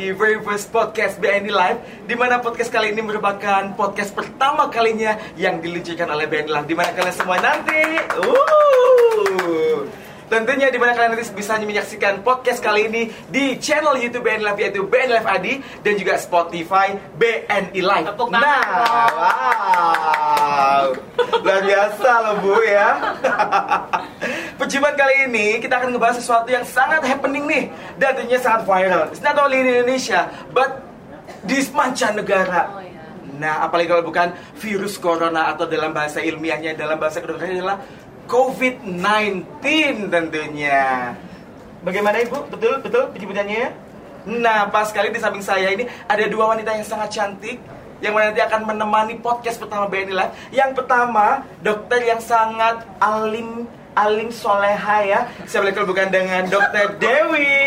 di very first podcast BNI Live di mana podcast kali ini merupakan podcast pertama kalinya yang diluncurkan oleh BNI Live di mana kalian semua nanti uh, Tentunya di mana kalian nanti bisa menyaksikan podcast kali ini di channel YouTube BNI Live yaitu BNI Live Adi dan juga Spotify BNI Live. Tepuk tangan nah, wow, luar biasa loh bu ya. Perjumpaan kali ini kita akan ngebahas sesuatu yang sangat happening nih dan tentunya sangat viral. It's not only in Indonesia, but di mancanegara. Oh, iya. Nah, apalagi kalau bukan virus corona atau dalam bahasa ilmiahnya, dalam bahasa kedokteran adalah COVID-19 tentunya. Bagaimana Ibu? Betul, betul penyebutannya ya? Nah, pas sekali di samping saya ini ada dua wanita yang sangat cantik yang mana nanti akan menemani podcast pertama BNI Live. Yang pertama, dokter yang sangat alim alim soleha ya. Saya boleh bukan dengan dokter Dewi.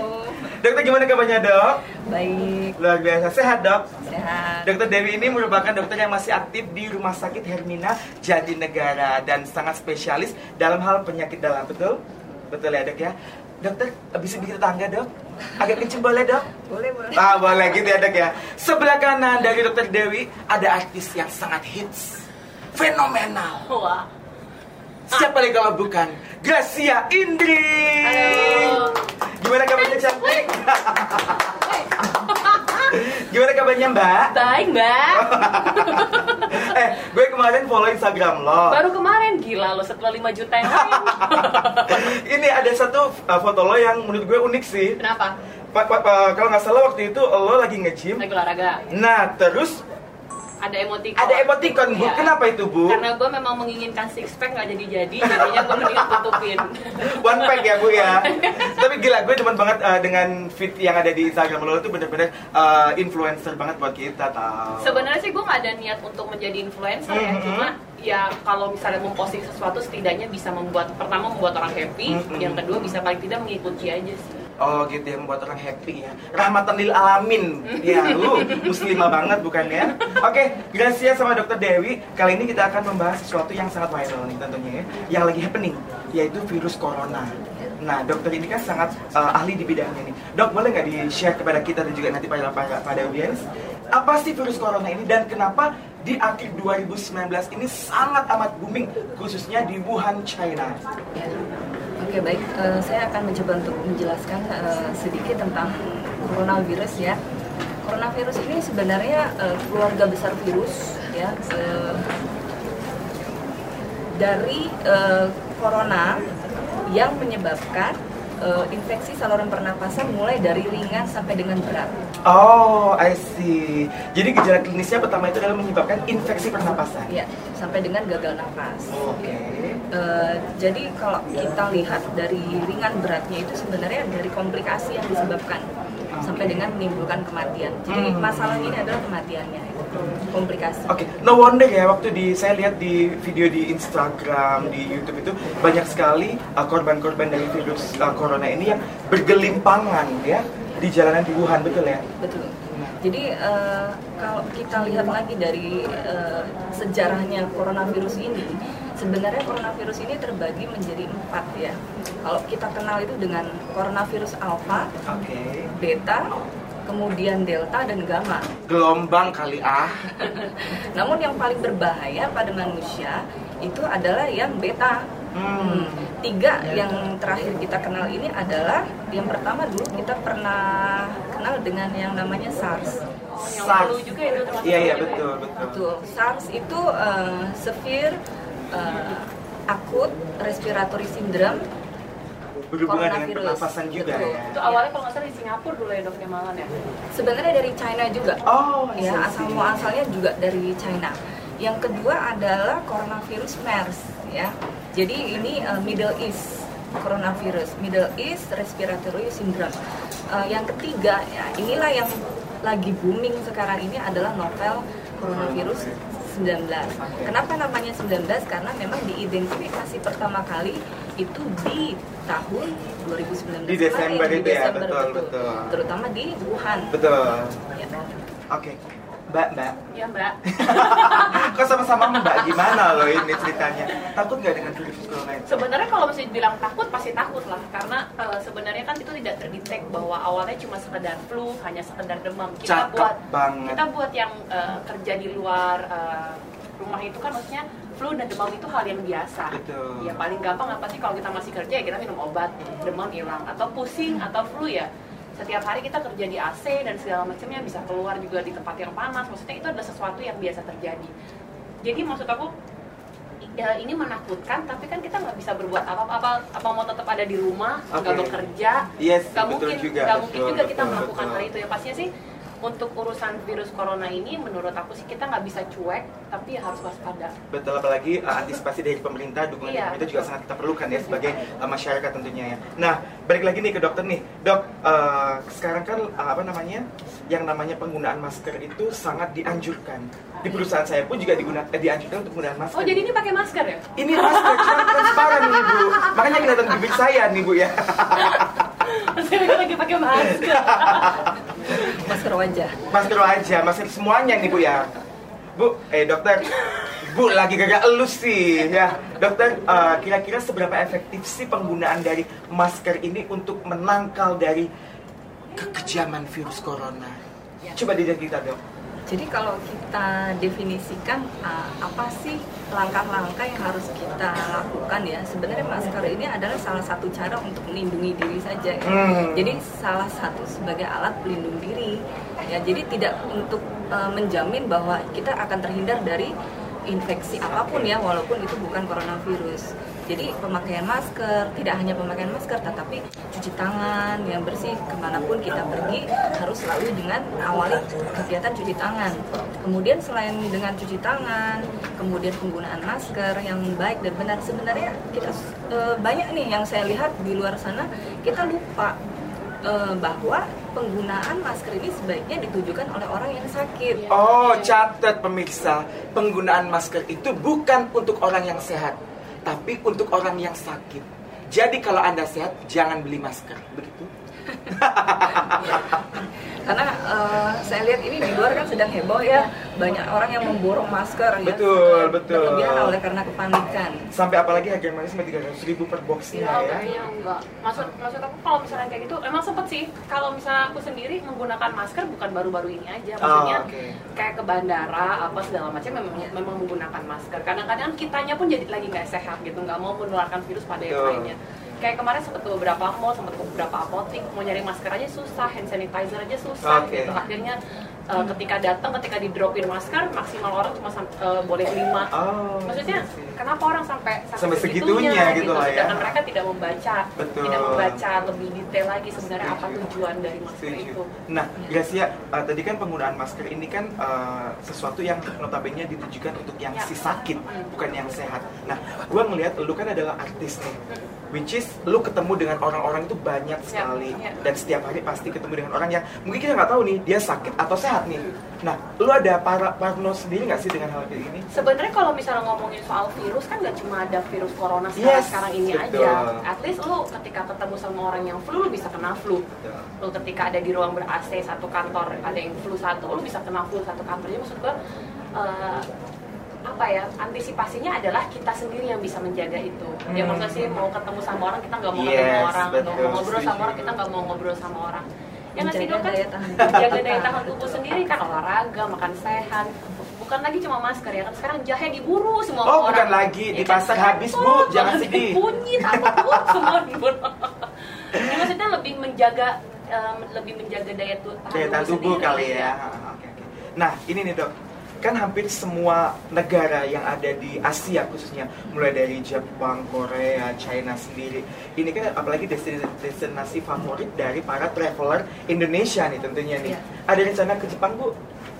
Halo. Dokter gimana kabarnya dok? Baik, Luar biasa sehat dok. sehat. Dokter Dewi ini merupakan dokter yang masih aktif di Rumah Sakit Hermina Jatinegara dan sangat spesialis dalam hal penyakit dalam, betul? Betul ya dok ya? Dokter, bisa bikin tangga dok? Agak kenceng boleh dok? Boleh, boleh. Ah boleh gitu ya dok ya Sebelah kanan dari dokter Dewi ada artis yang sangat hits Fenomenal Wah. Siapa lagi kalau bukan Gracia Indri Halo. Gimana kabarnya cantik? Gimana kabarnya mbak? Baik, Mbak. eh, gue kemarin follow Instagram lo. Baru kemarin gila lo setelah 5 juta yang lain. Ini ada satu uh, foto lo yang menurut gue unik sih. Kenapa? Pa, pa, pa- kalau nggak salah waktu itu lo lagi nge-gym. Lagi olahraga. Nah, terus Ada emoticon. ada emoticon bu. Iya. Kenapa itu bu? Karena gue memang menginginkan six pack nggak jadi-jadi, jadinya gue mendingan tutupin. One pack ya bu ya. Tapi gila gue demen banget uh, dengan fit yang ada di Instagram lo itu bener-bener uh, influencer banget buat kita tau. Sebenarnya sih gue nggak ada niat untuk menjadi influencer ya, Mhm. cuma ya kalau misalnya memposting sesuatu setidaknya bisa membuat pertama membuat orang happy, Mhm. yang kedua bisa paling tidak mengikuti aja sih. Oh gitu ya membuat orang happy ya. Rahmatan lil alamin. Ya lu muslimah banget bukan ya? Oke Gracia sama Dokter Dewi Kali ini kita akan membahas sesuatu yang sangat viral nih tentunya ya. Yang lagi happening Yaitu virus corona. Nah dokter ini kan sangat uh, ahli di bidangnya nih. Dok boleh nggak di-share kepada kita dan juga nanti pada, pada, pada audiens Apa sih virus corona ini dan kenapa di akhir 2019 ini sangat amat booming Khususnya di Wuhan, China Oke baik, Eh, saya akan mencoba untuk menjelaskan eh, sedikit tentang coronavirus ya. Coronavirus ini sebenarnya eh, keluarga besar virus ya eh, dari eh, corona yang menyebabkan eh, infeksi saluran pernapasan mulai dari ringan sampai dengan berat. Oh, I see. Jadi gejala klinisnya pertama itu adalah menyebabkan infeksi pernapasan. Ya, sampai dengan gagal nafas. Oke. Eh, jadi kalau kita lihat dari ringan beratnya itu sebenarnya dari komplikasi yang disebabkan sampai dengan menimbulkan kematian. Jadi Hmm. masalah ini adalah kematiannya, komplikasi. Oke, no wonder ya waktu di saya lihat di video di Instagram, di YouTube itu banyak sekali uh, korban-korban dari virus uh, corona ini yang bergelimpangan ya di jalanan di Wuhan, betul ya? Betul. Jadi eh, kalau kita lihat lagi dari eh, sejarahnya coronavirus ini, sebenarnya coronavirus ini terbagi menjadi empat ya. Kalau kita kenal itu dengan coronavirus alpha, Oke. beta, kemudian delta dan gamma. Gelombang kali ah. Namun yang paling berbahaya pada manusia itu adalah yang beta. Hmm. Tiga yang terakhir kita kenal ini adalah yang pertama dulu kita pernah kenal dengan yang namanya SARS. Oh, yang SARS. juga itu termasuk Iya iya ya? betul betul. Betul. SARS itu eh, severe eh, acute respiratory syndrome. Berhubungan dengan Coronavirus. pernapasan juga Betul. ya. Itu awalnya kalau nggak salah di Singapura dulu ya dok malan ya. Sebenarnya dari China juga. Oh, ya asal muasalnya juga dari China. Yang kedua adalah coronavirus MERS ya. Jadi ini uh, Middle East coronavirus, Middle East respiratory syndrome. Uh, yang ketiga ya inilah yang lagi booming sekarang ini adalah novel coronavirus 19. Kenapa namanya 19? Karena memang diidentifikasi pertama kali itu di tahun 2019 Di Desember kemarin, itu ya, betul, betul. Terutama di Wuhan. Betul. Ya. Oke. Mbak, Mbak. Iya mbak. Kok sama-sama Mbak gimana loh ini ceritanya? Takut nggak dengan virus corona itu? Sebenarnya kalau masih bilang takut pasti takut lah karena Eh, sebenarnya kan itu tidak terdetek bahwa awalnya cuma sekedar flu, hanya sekedar demam. Kita Cakep buat banget. kita buat yang eh, kerja di luar eh, rumah itu kan maksudnya flu dan demam itu hal yang biasa. Betul. Ya paling gampang apa sih kalau kita masih kerja ya kita minum obat, demam hilang atau pusing atau flu ya setiap hari kita kerja di AC dan segala macamnya bisa keluar juga di tempat yang panas. Maksudnya itu adalah sesuatu yang biasa terjadi. Jadi maksud aku ya ini menakutkan tapi kan kita nggak bisa berbuat apa-apa apa mau tetap ada di rumah nggak Oke. bekerja Yes, nggak betul mungkin nggak mungkin betul, juga kita betul, melakukan betul. hal itu ya pastinya sih untuk urusan virus corona ini menurut aku sih kita nggak bisa cuek tapi harus waspada Betul, apalagi uh, antisipasi dari pemerintah, dukungan Iya, pemerintah juga betul. sangat kita perlukan ya sebagai uh, masyarakat tentunya ya. Nah, balik lagi nih ke dokter nih, dok. uh, sekarang kan uh, apa namanya, yang namanya penggunaan masker itu sangat dianjurkan. Di perusahaan saya pun juga digunakan, eh, dianjurkan untuk penggunaan masker. oh jadi ini pakai masker ya Ini masker cuma transparan nih bu, makanya kelihatan bibir saya nih bu ya. saya lagi pakai masker masker wajah Masker wajah, masker semuanya nih bu ya. Bu, eh dokter, bu lagi gagak elus sih ya. Dokter, eh, kira-kira seberapa efektif sih penggunaan dari masker ini untuk menangkal dari kekejaman virus corona? Coba dilihat kita dok. Jadi kalau kita definisikan uh, apa sih langkah-langkah yang harus kita lakukan ya sebenarnya masker ini adalah salah satu cara untuk melindungi diri saja ya. Hmm. Jadi salah satu sebagai alat pelindung diri ya jadi tidak untuk uh, menjamin bahwa kita akan terhindar dari infeksi apa pun ya walaupun itu bukan coronavirus. Jadi pemakaian masker tidak hanya pemakaian masker tetapi cuci tangan yang bersih ke mana pun kita pergi harus selalu dengan awali kegiatan cuci tangan. Kemudian selain dengan cuci tangan, kemudian penggunaan masker yang baik dan benar sebenarnya kita eh, banyak nih yang saya lihat di luar sana kita lupa eh, bahwa penggunaan masker ini sebaiknya ditujukan oleh orang yang sakit. Oh, catat pemirsa, penggunaan masker itu bukan untuk orang yang sehat, tapi untuk orang yang sakit. Jadi kalau Anda sehat, jangan beli masker, begitu? Karena eh, saya lihat ini di luar kan sedang heboh ya, banyak orang yang memborong masker ya. Betul, betul. Oleh karena kepanikan. Sampai apalagi harga manis sampai tiga ratus ribu per boxnya Ya, ya. kayaknya enggak. Maksud maksud aku kalau misalnya kayak gitu, emang sempet sih. Kalau misalnya aku sendiri menggunakan masker bukan baru-baru ini aja. Maksudnya Oh, oke. kayak ke bandara apa segala macam memang memang menggunakan masker. Kadang-kadang kitanya pun jadi lagi nggak sehat gitu, nggak mau menularkan virus pada yang lainnya. Kayak kemarin sempat ke beberapa mall, sempat ke beberapa apotek, mau nyari masker aja susah, hand sanitizer aja susah Oke. gitu. Akhirnya eh, ketika datang, ketika di dropin masker, maksimal orang cuma eh, boleh lima. Oh, Maksudnya sih. kenapa orang sampai Sampai segitunya gitu lah ya. Sedangkan mereka tidak membaca, Betul. tidak membaca lebih detail lagi sebenarnya apa Setuju. tujuan dari masker Setuju. itu. Nah, Gracia, uh, tadi kan penggunaan masker ini kan uh, sesuatu yang notabene ditujukan untuk yang Ya. si sakit, bukan yang sehat. Nah, gua ngelihat lu kan adalah artis nih, which is lu ketemu dengan orang-orang itu banyak Ya, sekali ya. dan setiap hari pasti ketemu dengan orang yang mungkin kita nggak tahu nih dia sakit atau sehat nih. Nah, lu ada para parno sendiri nggak sih dengan hal kayak gini? Sebenarnya kalau misalnya ngomongin soal virus kan nggak cuma ada virus corona sekarang, Yes, sekarang ini betul. aja. At least lu ketika ketemu sama orang yang flu lu bisa kena flu. Lu ketika ada di ruang ber AC satu kantor ada yang flu satu, lu bisa kena flu satu kantor. Jadi maksud gua eh, apa ya antisipasinya adalah kita sendiri yang bisa menjaga itu. Ya Hmm. maksudnya sih mau ketemu sama orang kita nggak mau Yes, ketemu orang, atau betul, mau ngobrol sama orang kita nggak mau ngobrol sama orang. Ya nggak sih Menjaga dok kan jaga daya kita. tahan tubuh sendiri kan olahraga, makan sehat. Bukan lagi cuma masker ya kan sekarang jahe diburu semua Oh, orang. bukan lagi. Ya kan, pasar habis, Bu. betul, Jangan sedih. Kunyit apa pun semua diburu. ya maksudnya lebih menjaga em, lebih menjaga daya tu- tahan Daya tahan tubuh sendiri, kali ya. Oke, oke. Nah, ini nih dok, kan hampir semua negara yang ada di Asia khususnya, mulai dari Jepang, Korea, China sendiri, ini kan apalagi destinasi, favorit dari para traveler Indonesia nih tentunya nih. Iya. Ada rencana ke Jepang bu?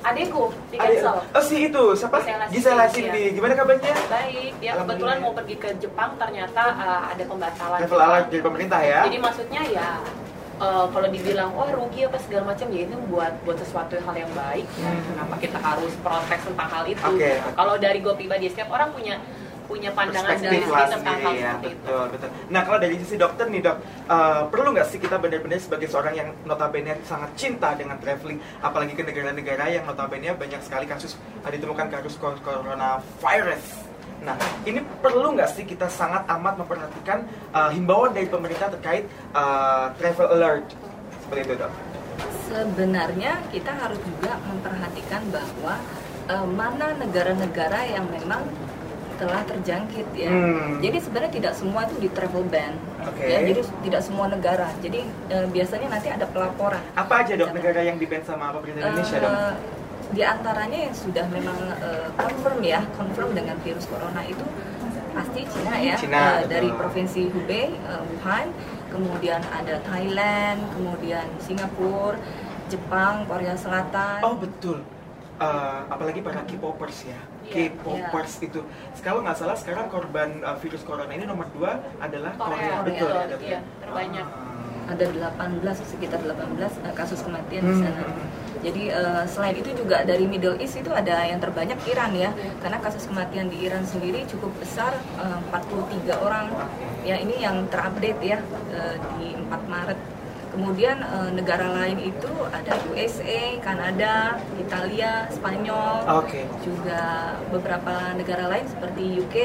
Adekku di cancel. Oh si itu, siapa? Gisela Cindy, iya. Gimana kabarnya? Baik, dia kebetulan mau pergi ke Jepang ternyata eh, ada pembatalan. Travel alert dari pemerintah ya? Jadi maksudnya ya eh, kalau dibilang wah rugi apa segala macam ya itu buat buat sesuatu hal yang baik. Ya, Hmm. Kenapa kita harus protek tentang hal itu? Oke. Kalau dari gue pribadi setiap orang punya punya pandangan sendiri lah tentang hal ya seperti itu. betul betul nah kalau dari sisi dokter nih dok eh, perlu nggak sih kita benar-benar sebagai seorang yang notabene sangat cinta dengan traveling apalagi ke negara-negara yang notabene banyak sekali kasus ada ditemukan kasus cor- coronavirus Nah, ini perlu nggak sih kita sangat amat memperhatikan uh, himbauan dari pemerintah terkait uh, travel alert seperti itu dok? Sebenarnya kita harus juga memperhatikan bahwa uh, mana negara-negara yang memang telah terjangkit ya. Hmm. Jadi sebenarnya tidak semua itu di travel ban. Oke. Ya, jadi tidak semua negara. Jadi uh, biasanya nanti ada pelaporan. Apa aja dok negara yang di ban sama pemerintah Indonesia dok? Di antaranya yang sudah memang uh, confirm ya, confirm dengan virus corona itu pasti Cina ya, Cina, Uh, dari provinsi Hubei, uh, Wuhan, kemudian ada Thailand, kemudian Singapura, Jepang, Korea Selatan. Oh betul. Uh, apalagi para K-popers ya, Iya, K-popers itu. Kalau nggak salah sekarang korban uh, virus corona ini nomor dua adalah Korea, Korea, betul betul, ya terbanyak. Ah. Ada 18 sekitar 18 uh, kasus kematian di Hmm. sana. Jadi uh, selain itu juga dari Middle East itu ada yang terbanyak Iran ya, karena kasus kematian di Iran sendiri cukup besar uh, 43 orang. Ya ini yang terupdate ya uh, di 4 Maret. Kemudian uh, negara lain itu ada USA, Kanada, Italia, Spanyol, Oke. juga beberapa negara lain seperti UK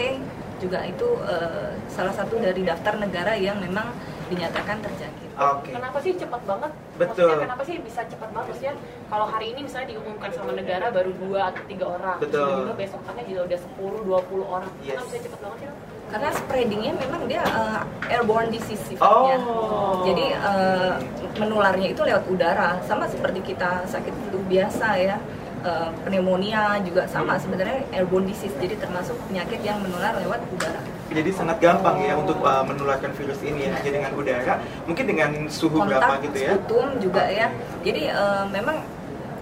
juga itu uh, salah satu dari daftar negara yang memang dinyatakan terjangkit. Oke. Kenapa sih cepat banget? Betul. Maksudnya kenapa sih bisa cepat banget? Maksudnya kalau hari ini misalnya diumumkan sama negara baru dua atau tiga orang, Betul. tiba-tiba besokannya juga udah 10, 20 orang. Yes. Kenapa bisa cepat banget sih? Karena spreadingnya memang dia uh, airborne disease sifatnya. Oh. Jadi uh, menularnya itu lewat udara, sama seperti kita sakit flu biasa ya. Uh, pneumonia juga sama sebenarnya airborne disease jadi termasuk penyakit yang menular lewat udara Jadi sangat gampang ya untuk uh, menularkan virus ini ya hanya dengan udara, mungkin dengan suhu berapa kontak gitu ya. sputum juga ya jadi uh, memang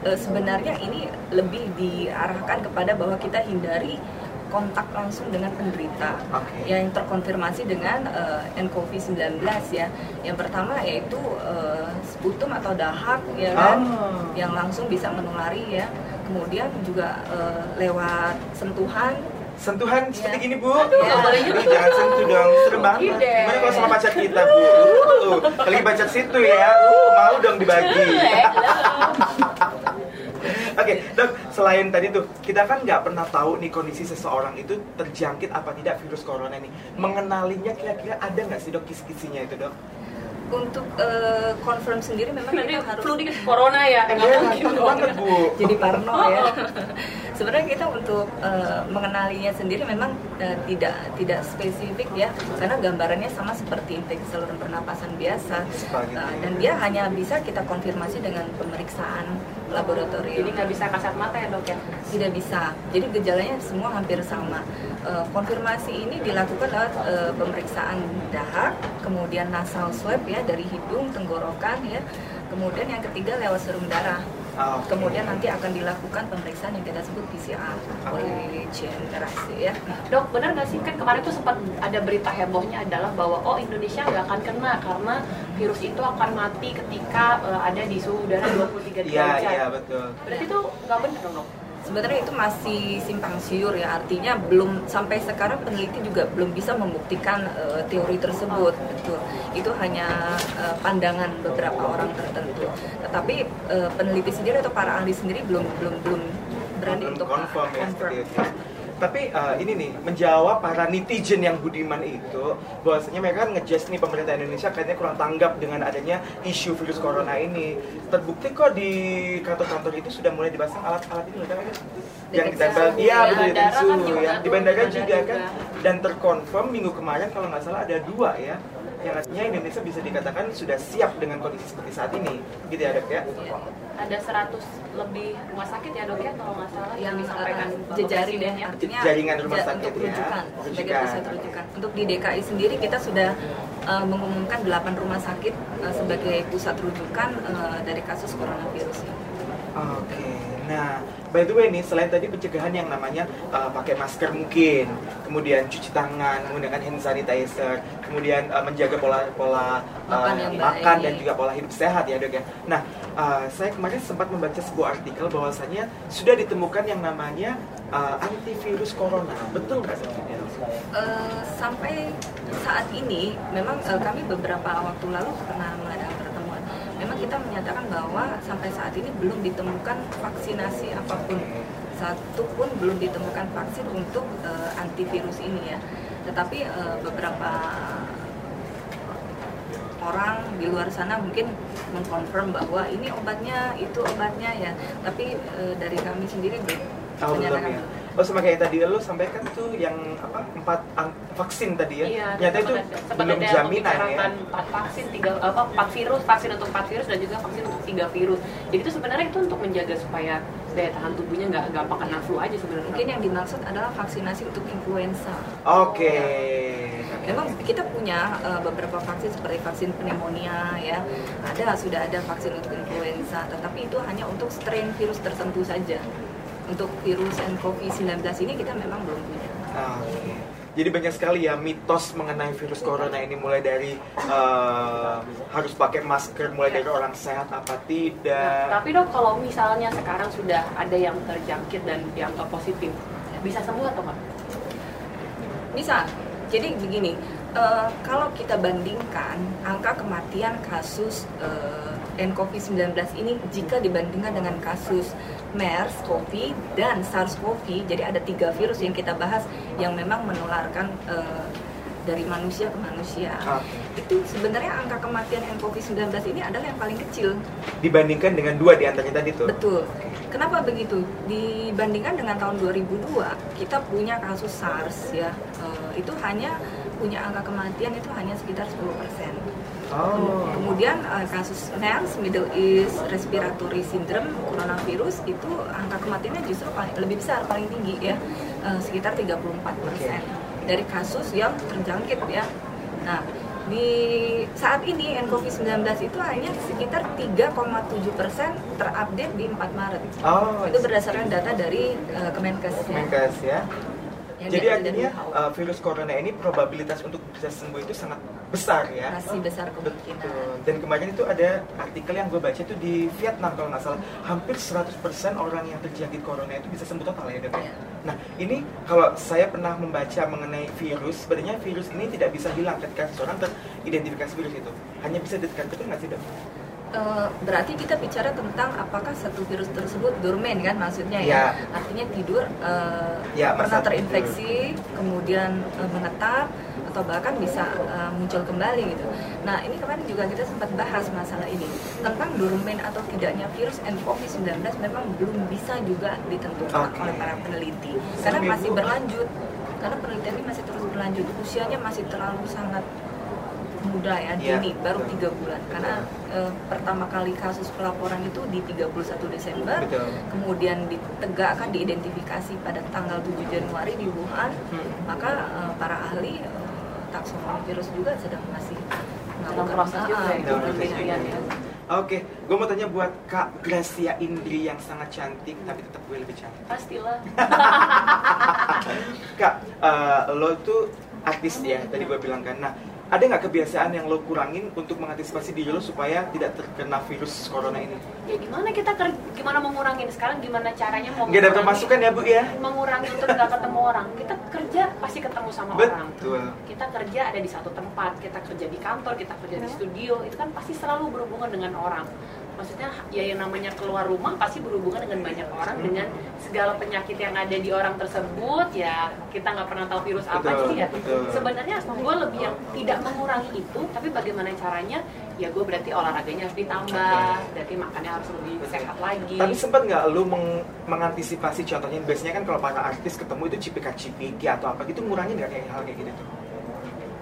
uh, sebenarnya ini lebih diarahkan kepada bahwa kita hindari kontak langsung dengan penderita Oke. yang terkonfirmasi dengan uh, nCoV-19 ya. Yang pertama yaitu uh, sputum atau dahak ya kan Ah. yang langsung bisa menulari ya. Kemudian juga uh, lewat sentuhan Sentuhan seperti Ya. gini bu. Aduh, gitu. jangan sentuh dong, serem banget. Gimana kalau sama pacar kita bu? Uh, kali pacar situ ya, uh, mau dong dibagi. Oke, dok. Selain tadi tuh, kita kan nggak pernah tahu nih kondisi seseorang itu terjangkit apa tidak virus corona nih. Mengenalinya kira-kira ada nggak sih dok kis-kisinya itu dok? Untuk uh, confirm sendiri memang kita harus flu dikit corona ya. Nggak dia mungkin takut banget bu. jadi parno ya. Sebenarnya kita untuk eh, mengenalinya sendiri memang eh, tidak tidak spesifik ya, karena gambarannya sama seperti infeksi saluran pernapasan biasa. Eh, dan dia hanya bisa kita konfirmasi dengan pemeriksaan Jadi laboratorium. nggak bisa kasat mata ya dok ya? Tidak bisa. Jadi gejalanya semua hampir sama. Eh, konfirmasi ini dilakukan lewat eh, pemeriksaan dahak, kemudian nasal swab ya dari hidung, tenggorokan ya. Kemudian yang ketiga lewat serum darah. Ah, oke. Kemudian nanti akan dilakukan pemeriksaan yang kita sebut PCR, chain reaction ya. Dok, benar nggak sih kan kemarin tuh sempat ada berita hebohnya adalah bahwa oh Indonesia nggak akan kena karena virus itu akan mati ketika eh, ada di suhu udara 23 derajat. Iya, iya betul. Berarti itu nggak benar dong dok? Sebenarnya itu masih simpang siur ya, artinya belum sampai sekarang peneliti juga belum bisa membuktikan eh, teori tersebut, betul. Itu hanya eh, pandangan beberapa orang tertentu. Tetapi eh, peneliti sendiri atau para ahli sendiri belum belum belum berani Belum untuk confirm ya confirm. itu. Tapi uh, ini nih menjawab para netizen yang budiman itu bahwasanya mereka kan ngejudge nih pemerintah Indonesia kayaknya kurang tanggap dengan adanya isu virus corona ini. Terbukti kok di kantor-kantor itu sudah mulai dipasang alat-alat ini loh kan? Yang ditempel, suhu iya ya. betul Bandara kan suhu juga ya. Di bandara bandara juga juga. kan. Dan terkonfirm minggu kemarin kalau nggak salah ada dua ya. Yang artinya Indonesia bisa dikatakan sudah siap dengan kondisi seperti saat ini, gitu ya dok ya? Ada 100 lebih rumah sakit ya dok ya kalau nggak salah yang disampaikan eh, Bapak jejaring Presiden ya, ya. artinya Jaringan rumah sakit untuk ya. rujukan, sebagai Rujukan. pusat rujukan. Untuk di DKI sendiri kita sudah eh, mengumumkan 8 rumah sakit eh, sebagai pusat rujukan eh, dari kasus coronavirus ini. Oke, nah by the way nih selain tadi pencegahan yang namanya uh, pakai masker mungkin, kemudian cuci tangan, menggunakan hand sanitizer, kemudian uh, menjaga pola pola uh, Makan makan dan juga pola hidup sehat ya dok ya. Nah, uh, saya kemarin sempat membaca sebuah artikel bahwasanya sudah ditemukan yang namanya uh, antivirus corona, betul nggak sih? Eh, sampai saat ini memang eh, kami beberapa waktu lalu pernah kita menyatakan bahwa sampai saat ini belum ditemukan vaksinasi apa pun satu pun belum ditemukan vaksin untuk uh, antivirus ini ya. Tetapi uh, beberapa orang di luar sana mungkin mengkonfirm bahwa ini obatnya, itu obatnya ya. Tapi uh, dari kami sendiri belum menyatakan ya. Oh sama kayak tadi lo sampaikan tuh yang apa empat vaksin tadi ya. Iya, Ternyata itu belum ada jaminan ya. empat vaksin, tiga apa empat virus, vaksin untuk empat virus dan juga vaksin untuk tiga virus. Jadi itu sebenarnya itu untuk menjaga supaya daya tahan tubuhnya nggak gampang kena flu aja sebenarnya. Mungkin yang dimaksud adalah vaksinasi untuk influenza. Oke. Memang kita punya uh, beberapa vaksin seperti vaksin pneumonia ya. Ada sudah ada vaksin untuk influenza, tetapi itu hanya untuk strain virus tertentu saja. Untuk virus nCoV-19 ini kita memang belum punya. Ah. Jadi banyak sekali ya mitos mengenai virus corona ini mulai dari eh, harus pakai masker mulai dari orang sehat apa Nah, tidak. tapi dok kalau misalnya sekarang sudah ada yang terjangkit dan dianggap positif, bisa sembuh atau enggak? Bisa. Jadi begini, eh, kalau kita bandingkan angka kematian kasus eh, nCoV-19 ini jika dibandingkan dengan kasus MERS, COVID, dan SARS-CoV, jadi ada tiga virus yang kita bahas yang memang menularkan eh, dari manusia ke manusia. Ah, Itu sebenarnya angka kematian nCoV-19 ini adalah yang paling kecil. dibandingkan dengan dua di antaranya tadi tuh. Betul. Kenapa begitu? Dibandingkan dengan tahun 2002, kita punya kasus SARS ya. eh, itu hanya punya angka kematian itu hanya sekitar 10%. Oh. Kemudian eh, kasus MERS, Middle East Respiratory Syndrome, coronavirus itu angka kematiannya justru paling, lebih besar, paling tinggi ya, eh, sekitar 34% dari kasus yang terjangkit ya. Nah, di saat ini nCoV-19 itu hanya sekitar 3,7% terupdate di 4 Maret. Oh. Itu berdasarkan data dari eh, Kemenkes ya. Kemenkes ya. Yang Jadi artinya uh, virus corona ini probabilitas untuk bisa sembuh itu sangat besar ya. masih besar kemungkinan. Betul. Dan kemarin itu ada artikel yang gue baca itu di Vietnam kalau nggak salah hampir 100% orang yang terjangkit corona itu bisa sembuh total ya dok. ya? Iya. Nah ini kalau saya pernah membaca mengenai virus, sebenarnya virus ini tidak bisa hilang ketika seseorang teridentifikasi virus itu. Hanya bisa ditekan betul nggak sih dok? Eh, berarti kita bicara tentang apakah satu virus tersebut dormen kan maksudnya ya, Ya. artinya tidur eh, Ya, pernah terinfeksi kemudian eh, menetap atau bahkan bisa eh, muncul kembali gitu. Nah ini kemarin juga kita sempat bahas masalah ini tentang dormen atau tidaknya virus nCoV-19 memang belum bisa juga ditentukan Oke. oleh para peneliti karena masih berlanjut karena penelitian ini masih terus berlanjut usianya masih terlalu sangat muda ya, Iya, dini, baru betul. tiga bulan karena eh, pertama kali kasus pelaporan itu di 31 Desember Betul. kemudian ditegakkan diidentifikasi pada tanggal 7 Januari di Wuhan Hmm. maka eh, para ahli taksonomi virus juga sedang masih Dalam proses juga ya, penelitian ya. Oke, gue mau tanya buat Kak Gracia Indri yang sangat cantik tapi tetap gue lebih cantik. Pastilah. Kak, eh, lo tuh artis ya, tadi gue bilang kan. Nah, ada nggak kebiasaan yang lo kurangin untuk mengantisipasi diri lo supaya tidak terkena virus corona ini? ya gimana kita ker- gimana mengurangin sekarang gimana caranya mau Nggak dapat masukan ya Bu ya? mengurangi untuk nggak ketemu orang kita kerja pasti ketemu sama orang. Betul. kita kerja ada di satu tempat kita kerja di kantor kita kerja di studio itu kan pasti selalu berhubungan dengan orang. Maksudnya ya yang namanya keluar rumah pasti berhubungan dengan banyak orang dengan segala penyakit yang ada di orang tersebut ya kita nggak pernah tahu virus apa Betul, sih ya. betul. sebenarnya gue lebih yang tidak mengurangi itu tapi bagaimana caranya ya gue berarti olahraganya harus ditambah berarti makannya harus lebih sehat lagi Tapi sempat nggak lu meng- mengantisipasi contohnya biasanya kan kalau para artis ketemu itu cipika cipiki atau apa gitu ngurangin nggak kayak hal kayak gitu tuh?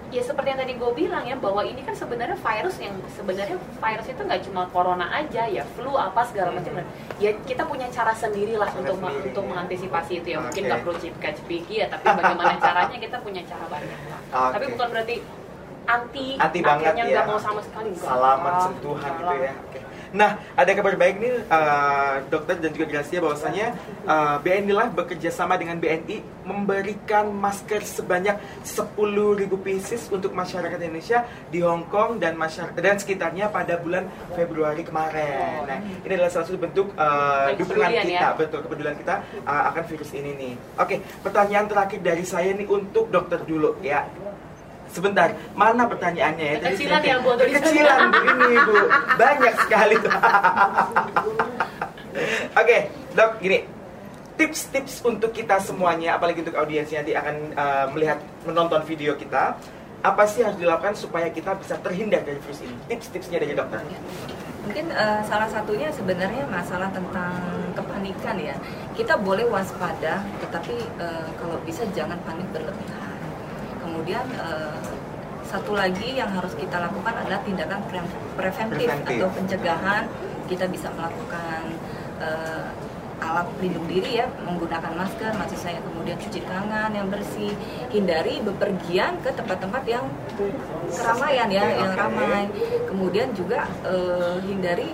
ya seperti yang tadi gue bilang ya bahwa ini kan sebenarnya virus yang sebenarnya virus itu nggak cuma corona aja ya flu apa segala macam ya kita punya cara sendirilah Cara untuk sendiri. untuk mengantisipasi itu ya mungkin Oke. nggak perlu cipika cipiki ya tapi bagaimana caranya kita punya cara banyak lah Oke. tapi bukan berarti anti Anti banget ya. nggak mau sama sekali enggak. Salaman Ah, sentuhan gitu ya. Oke. Nah, ada kabar baik nih eh, dokter dan juga Gracia bahwasanya eh, BNI lah bekerja sama dengan BNI memberikan masker sebanyak 10.000 pieces untuk masyarakat Indonesia di Hong Kong dan masyarakat dan sekitarnya pada bulan Februari kemarin. Nah, ini adalah salah satu bentuk eh, dukungan kita, ya. betul kepedulian kita eh, akan virus ini nih. Oke, pertanyaan terakhir dari saya nih untuk dokter dulu ya. Sebentar, mana pertanyaannya ya? Tadi Kecilan ya, Bu. Kecilan begini, Bu. Banyak sekali tuh. Oke, Dok, gini. Tips-tips untuk kita semuanya, apalagi untuk audiens yang nanti akan uh, melihat menonton video kita, apa sih yang harus dilakukan supaya kita bisa terhindar dari virus ini? Tips-tipsnya dari dokter. Mungkin eh, salah satunya sebenarnya masalah tentang kepanikan ya. Kita boleh waspada, tetapi eh, kalau bisa jangan panik berlebihan. Kemudian eh, satu lagi yang harus kita lakukan adalah tindakan pre- preventif, Preventif. atau pencegahan. Kita bisa melakukan eh, alat pelindung diri ya, menggunakan masker, maksud saya kemudian cuci tangan yang bersih, hindari bepergian ke tempat-tempat yang keramaian ya, yang ramai. Kemudian juga eh, hindari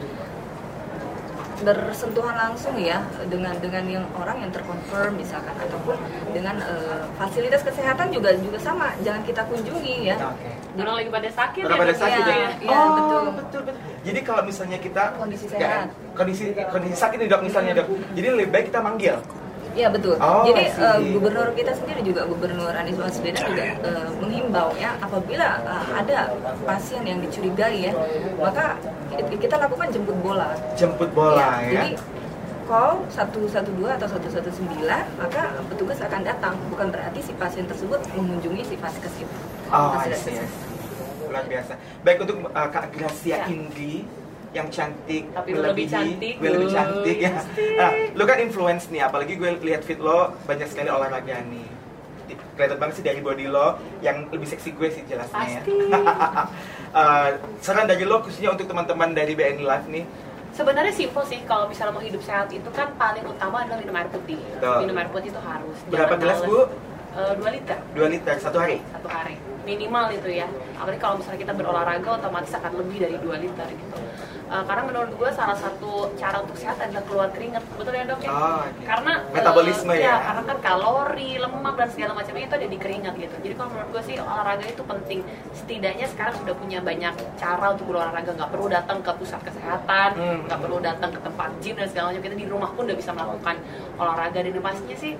bersentuhan langsung ya dengan dengan yang orang yang terkonfirm misalkan ataupun dengan eh, fasilitas kesehatan juga juga sama jangan kita kunjungi ya Oke. Orang lagi pada sakit Orang ya. pada sakit ya. ya? Iya, oh, betul. betul, betul. Jadi kalau misalnya kita Kondisi sehat. kondisi kondisi sakit nih dok misalnya dok. Jadi lebih baik kita manggil. Ya betul Oh, jadi eh, gubernur kita sendiri juga gubernur Anies Baswedan juga eh, menghimbau ya apabila eh, ada pasien yang dicurigai ya maka kita lakukan jemput bola Jemput bola ya. Jadi call 112 atau 119 maka petugas akan datang bukan berarti si pasien tersebut mengunjungi si vaskes itu. Oh. Luar biasa. Baik untuk uh, Kak Gracia Ya. Indi yang cantik, Tapi lu lebih melebihi- cantik, gue lebih cantik ya. Nah, lu kan influence nih, apalagi gue lihat fit lo banyak sekali olahraga nih. Kelihatan banget sih dari body lo yang lebih seksi gue sih jelasnya Pasti. ya. Uh, saran dari lo khususnya untuk teman-teman dari BNI Live nih, Sebenarnya simpel sih kalau misalnya mau hidup sehat itu kan paling utama adalah minum air putih. Betul. Minum air putih itu harus. Berapa gelas. Bu? Eh, dua liter 2 liter satu hari. satu hari minimal itu ya. Apalagi kalau misalnya kita berolahraga otomatis akan lebih dari 2 liter gitu. Eh, karena menurut gue salah satu cara untuk sehat adalah keluar keringat. Betul ya dok ya? Oh, oke. karena eh, Metabolisme ya. karena kan kalori lemak dan segala macamnya itu ada di keringat gitu. Jadi kalau menurut gue sih olahraga itu penting. Setidaknya sekarang sudah punya banyak cara untuk berolahraga. Nggak perlu datang ke pusat kesehatan Hmm. nggak perlu datang ke tempat gym dan segala macam. Kita di rumah pun udah bisa melakukan olahraga. Dan pastinya sih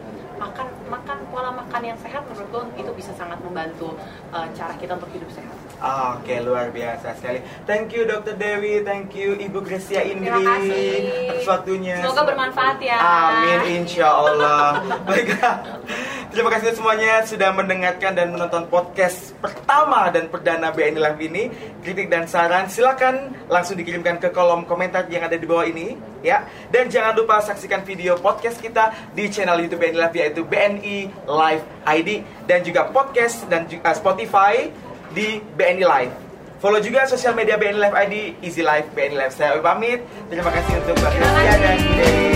makan makan pola makan yang sehat menurut gue itu bisa sangat membantu uh, cara kita untuk hidup sehat. Oke, luar biasa sekali. Thank you Dr. Dewi, thank you Ibu Gracia Indri Terima kasih. atas waktunya. Semoga bermanfaat ya. Amin, insya Allah. Baiklah. Terima kasih semuanya sudah mendengarkan dan menonton podcast pertama dan perdana BNI Live ini. Kritik dan saran silakan langsung dikirimkan ke kolom komentar yang ada di bawah ini, ya. Dan jangan lupa saksikan video podcast kita di channel YouTube BNI Live yaitu BNI Live ID dan juga podcast dan juga Spotify di BNI Live. Follow juga sosial media BNI Live ID, Easy Life BNI Live. Saya Uy pamit. Terima kasih untuk Mbak dan. Dewi.